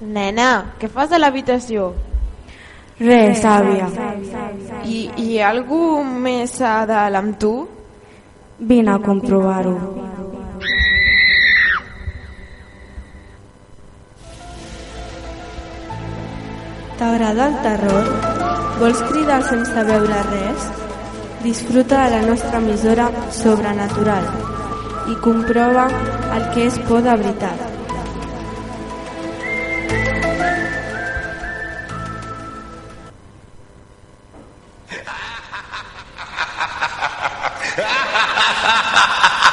Nena, què fas a l'habitació? Res, àvia. I, hi ha algú més a dalt amb tu? Vine a comprovar-ho. T'agrada el terror? Vols cridar sense veure res? Disfruta de la nostra emissora sobrenatural i comprova el que és por de veritat. ha ha ha ha ha